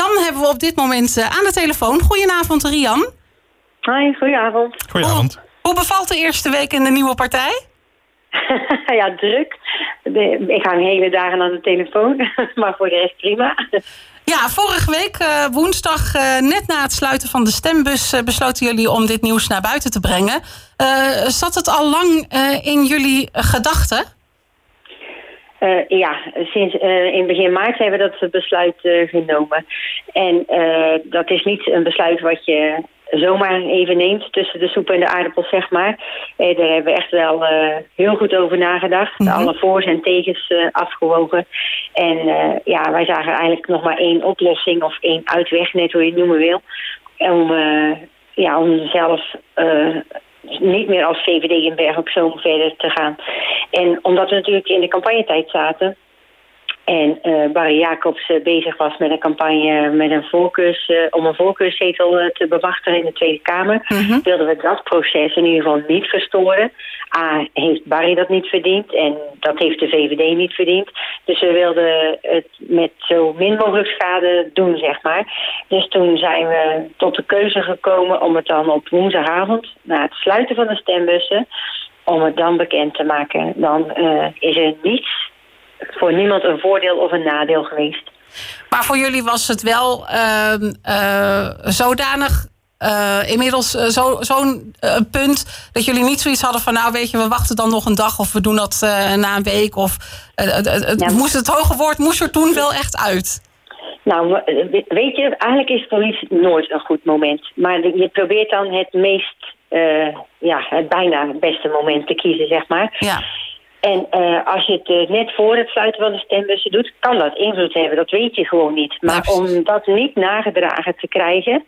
Rian hebben we op dit moment aan de telefoon. Goedenavond, Rian. Hoi, goedenavond. Goedenavond. Hoe, hoe bevalt de eerste week in de nieuwe partij? ja, druk. ik ga een hele dagen aan de telefoon, maar voor de rest prima. Ja, vorige week uh, woensdag, uh, net na het sluiten van de stembus, besloten jullie om dit nieuws naar buiten te brengen. zat het al lang in jullie gedachten? Ja, sinds in begin maart hebben we dat besluit genomen. En dat is niet een besluit wat je zomaar even neemt tussen de soep en de aardappels, zeg maar. Eh, daar hebben we echt wel heel goed over nagedacht. Mm Alle voor's en tegens afgewogen. En ja, wij zagen eigenlijk nog maar één oplossing of één uitweg, net hoe je het noemen wil. Om, ja, om zelf niet meer als VVD in Berg op Zoom verder te gaan. En omdat we natuurlijk in de campagnetijd zaten en uh, Barry Jacobs uh, bezig was met een campagne met een voorkeurs, uh, om een voorkeurszetel te bemachtigen in de Tweede Kamer, mm wilden we dat proces in ieder geval niet verstoren. A, heeft Barry dat niet verdiend en dat heeft de VVD niet verdiend. Dus we wilden het met zo min mogelijk schade doen, zeg maar. Dus toen zijn we tot de keuze gekomen om het dan op woensdagavond, na het sluiten van de stembussen, om het dan bekend te maken. Dan is er niets voor niemand een voordeel of een nadeel geweest. Maar voor jullie was het wel uh, zodanig uh, inmiddels uh, zo'n zo punt dat jullie niet zoiets hadden van nou weet je, we wachten dan nog een dag of we doen dat na een week. Of het, moest, het hoge woord moest er toen wel echt uit. Nou, weet je, eigenlijk is politie nooit een goed moment. Maar je probeert dan het meest, ja, het bijna beste moment te kiezen, zeg maar. Ja. En uh, als je het uh, net voor het sluiten van de stembussen doet, kan dat invloed hebben. Dat weet je gewoon niet. Maar om dat niet nagedragen te krijgen,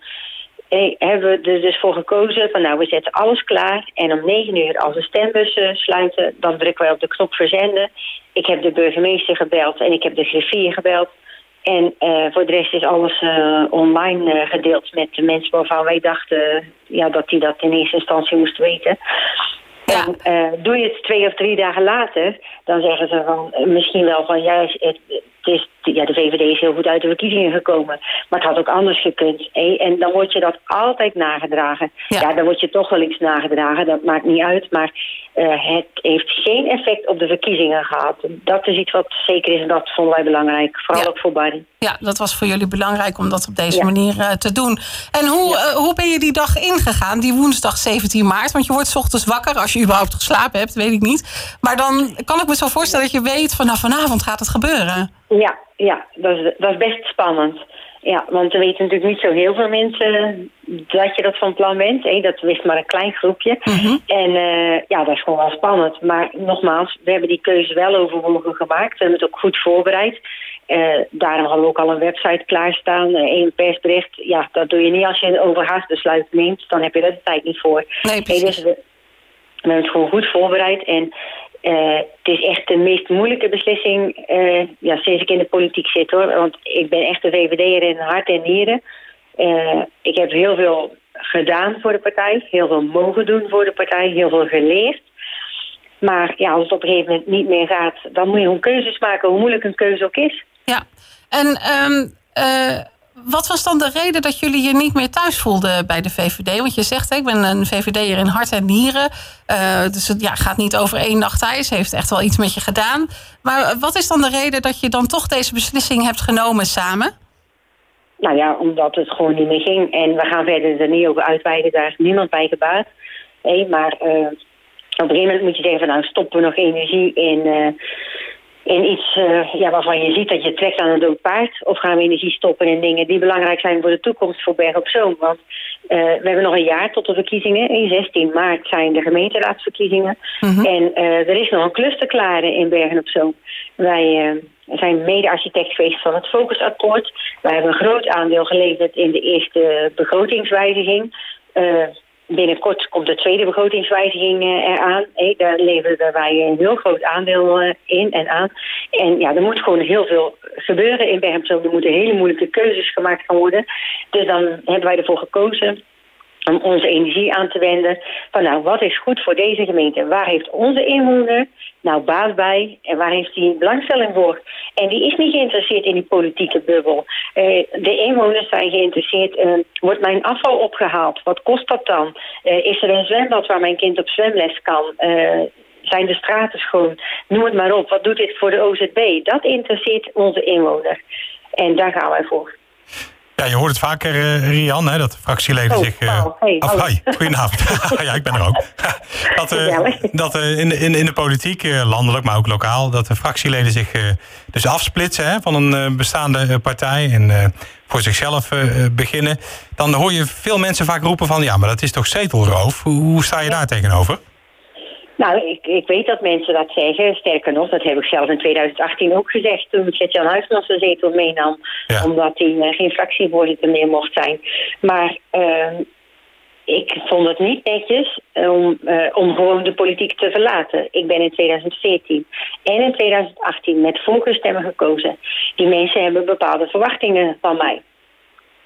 eh, hebben we er dus voor gekozen van nou, we zetten alles klaar. En om negen uur als de stembussen sluiten, dan drukken wij op de knop verzenden. Ik heb de burgemeester gebeld en ik heb de griffier gebeld. En uh, voor de rest is alles uh, online uh, gedeeld met de mensen waarvan wij dachten ja, dat die dat in eerste instantie moesten weten. Ja. En uh, doe je het twee of drie dagen later, dan zeggen ze van misschien wel van juist het, het is, ja, de VVD is heel goed uit de verkiezingen gekomen. Maar het had ook anders gekund. Hé? En dan wordt je dat altijd nagedragen. Ja. dan wordt je toch wel iets nagedragen, dat maakt niet uit. Maar uh, het heeft geen effect op de verkiezingen gehad. Dat is iets wat zeker is en dat vonden wij belangrijk. Vooral ook voor Barry. Ja, dat was voor jullie belangrijk om dat op deze manier uh, te doen. En hoe, uh, hoe ben je die dag ingegaan, die woensdag 17 maart? Want je wordt s ochtends wakker, als je überhaupt geslapen hebt, weet ik niet. Maar dan kan ik me zo voorstellen dat je weet van nou, vanavond gaat het gebeuren. Ja, ja dat, is, dat is best spannend. Ja, want er weten natuurlijk niet zo heel veel mensen dat je dat van plan bent. Dat wist maar een klein groepje. Mhm. En uh, ja, dat is gewoon wel spannend. Maar nogmaals, we hebben die keuze wel overwogen gemaakt. We hebben het ook goed voorbereid. Uh, daarom hadden we ook al een website klaarstaan, een persbericht. Ja, dat doe je niet als je een overhaast besluit neemt. Dan heb je er de tijd niet voor. Nee, precies. dus we, we hebben het gewoon goed voorbereid. En uh, het is echt de meest moeilijke beslissing uh, ja, sinds ik in de politiek zit hoor. Want ik ben echt een VVD'er in hart en nieren. Uh, ik heb heel veel gedaan voor de partij. Heel veel mogen doen voor de partij. Heel veel geleerd. Maar ja, als het op een gegeven moment niet meer gaat... dan moet je gewoon keuzes maken, hoe moeilijk een keuze ook is. Ja, en um, wat was dan de reden dat jullie je niet meer thuis voelden bij de VVD? Want je zegt, ik ben een VVD'er in hart en nieren. Uh, dus het gaat niet over één nacht thuis. Heeft echt wel iets met je gedaan. Maar wat is dan de reden dat je dan toch deze beslissing hebt genomen samen? Nou ja, omdat het gewoon niet meer ging. En we gaan verder er niet over uitweiden. Daar is niemand bij gebaat. Nee, maar uh, op een gegeven moment moet je denken van nou stoppen we nog energie in... Uh, in iets uh, ja, waarvan je ziet dat je trekt aan een dood paard? Of gaan we energie stoppen in dingen die belangrijk zijn voor de toekomst voor Berg op Zoom? Want uh, we hebben nog een jaar tot de verkiezingen. In 16 maart zijn de gemeenteraadsverkiezingen. -hmm. En uh, er is nog een klus te klaren in Bergen op Zoom. Wij zijn mede-architect geweest van het Focusakkoord. Wij hebben een groot aandeel geleverd in de eerste begrotingswijziging binnenkort komt de tweede begrotingswijziging uh, eraan. Daar leveren wij een heel groot aandeel uh, in en aan. En ja, er moet gewoon heel veel gebeuren in Bergen. Er moeten hele moeilijke keuzes gemaakt gaan worden. Dus dan hebben wij ervoor gekozen om onze energie aan te wenden. Van nou, wat is goed voor deze gemeente? Waar heeft onze inwoner nou baat bij en waar heeft hij belangstelling voor? En die is niet geïnteresseerd in die politieke bubbel. Uh, de inwoners zijn geïnteresseerd. Uh, wordt mijn afval opgehaald? Wat kost dat dan? Uh, is er een zwembad waar mijn kind op zwemles kan? zijn de straten schoon? Noem het maar op. Wat doet dit voor de OZB? Dat interesseert onze inwoner. En daar gaan wij voor. Ja, je hoort het vaker, uh, Rian, hè, dat fractieleden oh, zich... Uh, hey, oh, goedenavond. ja, ik ben er ook. dat uh, dat in, in, in de politiek, landelijk, maar ook lokaal... dat de fractieleden zich dus afsplitsen hè, van een bestaande partij... en voor zichzelf beginnen. Dan hoor je veel mensen vaak roepen van... ja, maar dat is toch zetelroof? Hoe, hoe sta je daar tegenover? Nou, ik, ik weet dat mensen dat zeggen. Sterker nog, dat heb ik zelf in 2018 ook gezegd toen Gert-Jan Huisman zijn zetel meenam. Omdat hij uh, geen fractievoorzitter meer mocht zijn. Maar uh, ik vond het niet netjes om, uh, om gewoon de politiek te verlaten. Ik ben in 2014 en in 2018 met voorkeurstemmen gekozen. Die mensen hebben bepaalde verwachtingen van mij.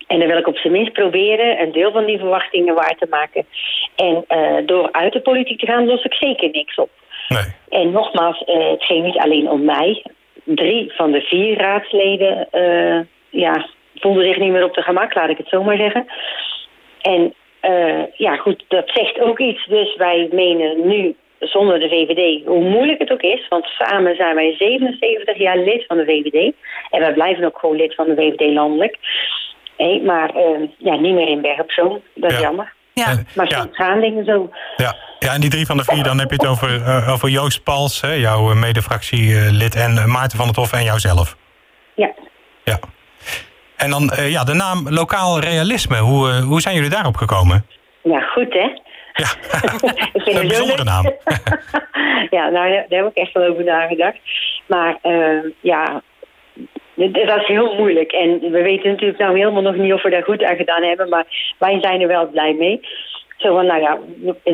En dan wil ik op zijn minst proberen een deel van die verwachtingen waar te maken. En uh, door uit de politiek te gaan, los ik zeker niks op. Nee. En nogmaals, uh, het ging niet alleen om mij. Drie van de vier raadsleden uh, ja, voelden zich niet meer op de gemak, laat ik het zo maar zeggen. En ja, goed, dat zegt ook iets. Dus wij menen nu zonder de VVD, hoe moeilijk het ook is, want samen zijn wij 77 jaar lid van de VVD. En wij blijven ook gewoon lid van de VVD landelijk. Nee, maar uh, ja, niet meer in Berg op Zoom. Dat is jammer. Ja. Maar soms ja. gaan dingen zo. Ja. ja, en die drie van de vier, dan heb je het over, uh, over Joost Pals, hè, jouw medefractielid, en Maarten van het Hof en jouzelf. Ja. Ja. En dan uh, ja, de naam Lokaal Realisme. Hoe, uh, hoe zijn jullie daarop gekomen? Ja, goed hè? Ja, een bijzondere naam. ja, nou, daar heb ik echt wel over nagedacht. Maar ja, dat is heel moeilijk. En we weten natuurlijk nou helemaal nog niet of we daar goed aan gedaan hebben. Maar wij zijn er wel blij mee. Zo van, nou ja,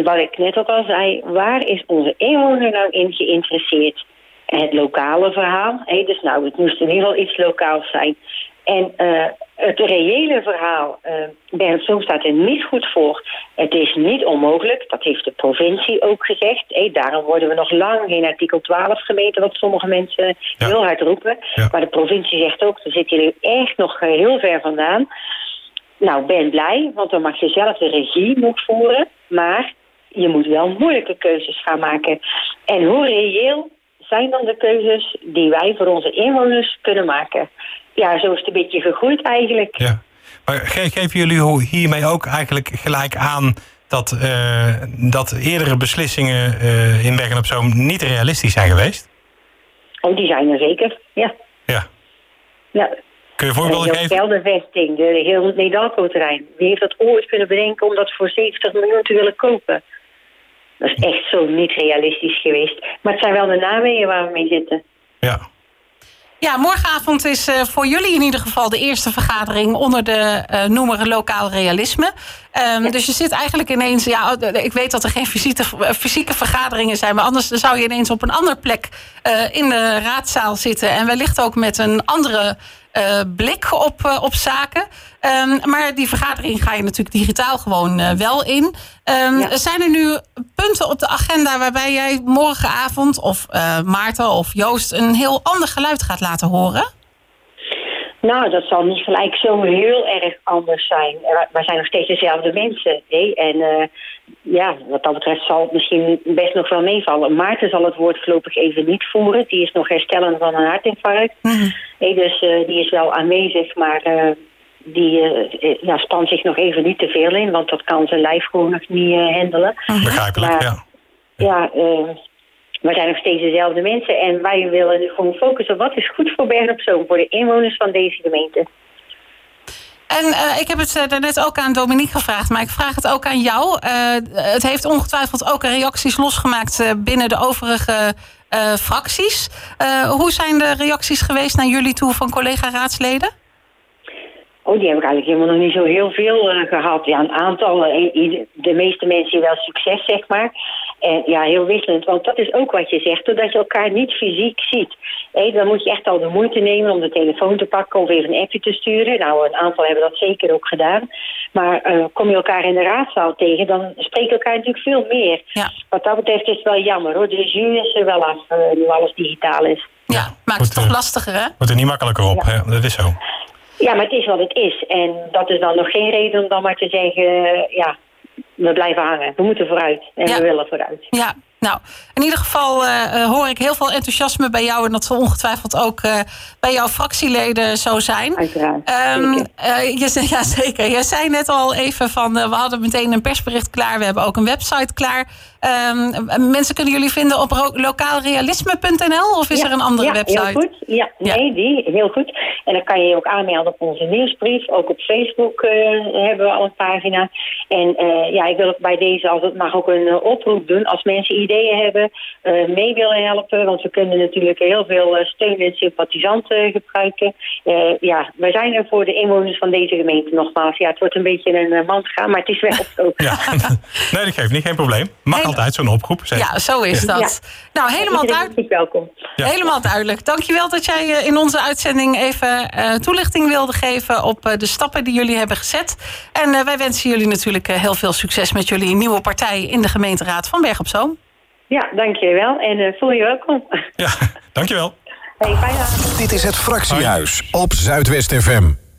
wat ik net ook al zei. Waar is onze inwoner nou in geïnteresseerd? Het lokale verhaal. Dus nou, het moest in ieder geval iets lokaals zijn. En uh, het reële verhaal, uh, Bernd Zoom staat er niet goed voor. Het is niet onmogelijk, dat heeft de provincie ook gezegd. Hey, daarom worden we nog lang geen artikel 12 gemeten, wat sommige mensen heel hard roepen. Maar de provincie zegt ook, daar zitten jullie echt nog heel ver vandaan. Nou, ben blij, want dan mag je zelf de regie nog voeren. Maar je moet wel moeilijke keuzes gaan maken. En hoe reëel zijn dan de keuzes die wij voor onze inwoners kunnen maken? ja, zo is het een beetje gegroeid eigenlijk. Ja. Maar geven jullie hiermee ook eigenlijk gelijk aan dat, uh, dat eerdere beslissingen uh, in Bergen op Zoom niet realistisch zijn geweest? Oh, die zijn er zeker, ja. Ja. ja. Kun je voorbeelden geven? De vesting, de heel Nedalco-terrein. Wie heeft dat ooit kunnen bedenken om dat voor 70 miljoen te willen kopen? Dat is echt zo niet realistisch geweest. Maar het zijn wel de namen waar we mee zitten. Ja. Ja, morgenavond is uh, voor jullie in ieder geval de eerste vergadering onder de uh, noemer lokaal realisme. Um, dus je zit eigenlijk ineens, ja, ik weet dat er geen fysieke, fysieke vergaderingen zijn, maar anders zou je ineens op een andere plek uh, in de raadzaal zitten en wellicht ook met een andere uh, blik op, uh, op zaken. Um, maar die vergadering ga je natuurlijk digitaal gewoon uh, wel in. Um, ja. Zijn er nu punten op de agenda waarbij jij morgenavond of Maarten of Joost een heel ander geluid gaat laten horen? Nou, dat zal niet gelijk zo heel erg anders zijn. We zijn nog steeds dezelfde mensen. Hè? En uh, ja, wat dat betreft zal het misschien best nog wel meevallen. Maarten zal het woord voorlopig even niet voeren. Die is nog herstellend van een hartinfarct. Mm -hmm. hey, dus uh, die is wel aanwezig, maar uh, die ja, spant zich nog even niet te veel in. Want dat kan zijn lijf gewoon nog niet handelen. Begrijpelijk, maar, ja. Ja, we zijn nog steeds dezelfde mensen en wij willen nu gewoon focussen op wat is goed voor Bergen op Zoom, voor de inwoners van deze gemeente. En uh, ik heb het uh, daarnet ook aan Dominique gevraagd, maar ik vraag het ook aan jou. Uh, het heeft ongetwijfeld ook reacties losgemaakt binnen de overige fracties. hoe zijn de reacties geweest naar jullie toe van collega-raadsleden? Oh, die heb ik eigenlijk helemaal nog niet zo heel veel gehad. Ja, een aantal. de meeste mensen wel succes, zeg maar. En ja, heel wisselend, want dat is ook wat je zegt, doordat je elkaar niet fysiek ziet. dan moet je echt al de moeite nemen om de telefoon te pakken of even een appje te sturen. Nou, een aantal hebben dat zeker ook gedaan. Maar uh, kom je elkaar in de raadzaal tegen, dan spreek je elkaar natuurlijk veel meer. Ja. Wat dat betreft is het wel jammer hoor. De jus is er wel af, uh, nu alles digitaal is. Ja, maakt het toch lastiger hè? Wordt er niet makkelijker op, hè? dat is zo. Ja, maar het is wat het is. En dat is dan nog geen reden om dan maar te zeggen... ja, we blijven hangen. We moeten vooruit. En we willen vooruit. Ja, nou, in ieder geval uh, hoor ik heel veel enthousiasme bij jou. En dat zal ongetwijfeld ook uh, bij jouw fractieleden zo zijn. Uiteraard. Um, uh, je, ja, zeker. Je zei net al even van, we hadden meteen een persbericht klaar. We hebben ook een website klaar. Um, mensen kunnen jullie vinden op lokaalrealisme.nl of is er een andere ja, website? Heel goed. Ja, nee, die, heel goed. En dan kan je je ook aanmelden op onze nieuwsbrief. Ook op Facebook hebben we al een pagina. En ja, ik wil ook bij deze, als het mag, ook een oproep doen. Als mensen ideeën hebben, uh, mee willen helpen. Want we kunnen natuurlijk heel veel uh, steun en sympathisanten gebruiken. Uh, ja, wij zijn er voor de inwoners van deze gemeente nogmaals. Ja, het wordt een beetje een man gaan, maar het is wel zo. Ja, nee, dat geeft niet, geen probleem. Mag altijd zo'n oproep. Ja, zo is dat. Nou, helemaal duidelijk. welkom. Ja. Helemaal duidelijk. Dankjewel dat jij in onze uitzending even toelichting wilde geven op de stappen die jullie hebben gezet. En wij wensen jullie natuurlijk heel veel succes met jullie nieuwe partij in de gemeenteraad van Berg op Zoom. Ja, dankjewel. En uh, voel je welkom. Ja, dankjewel. Hey, fijne avond. Dit is het Fractiehuis op Zuidwest FM.